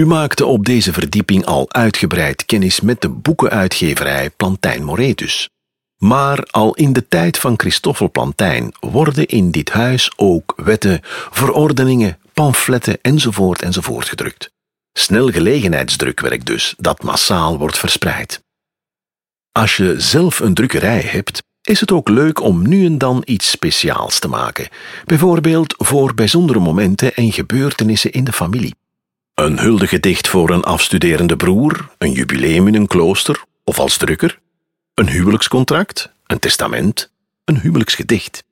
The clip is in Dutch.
U maakte op deze verdieping al uitgebreid kennis met de boekenuitgeverij Plantijn Moretus. Maar al in de tijd van Christoffel Plantijn worden in dit huis ook wetten, verordeningen, pamfletten enzovoort enzovoort gedrukt. Snel gelegenheidsdrukwerk dus, dat massaal wordt verspreid. Als je zelf een drukkerij hebt, is het ook leuk om nu en dan iets speciaals te maken, bijvoorbeeld voor bijzondere momenten en gebeurtenissen in de familie. Een huldegedicht voor een afstuderende broer, een jubileum in een klooster of als drukker, een huwelijkscontract, een testament, een huwelijksgedicht.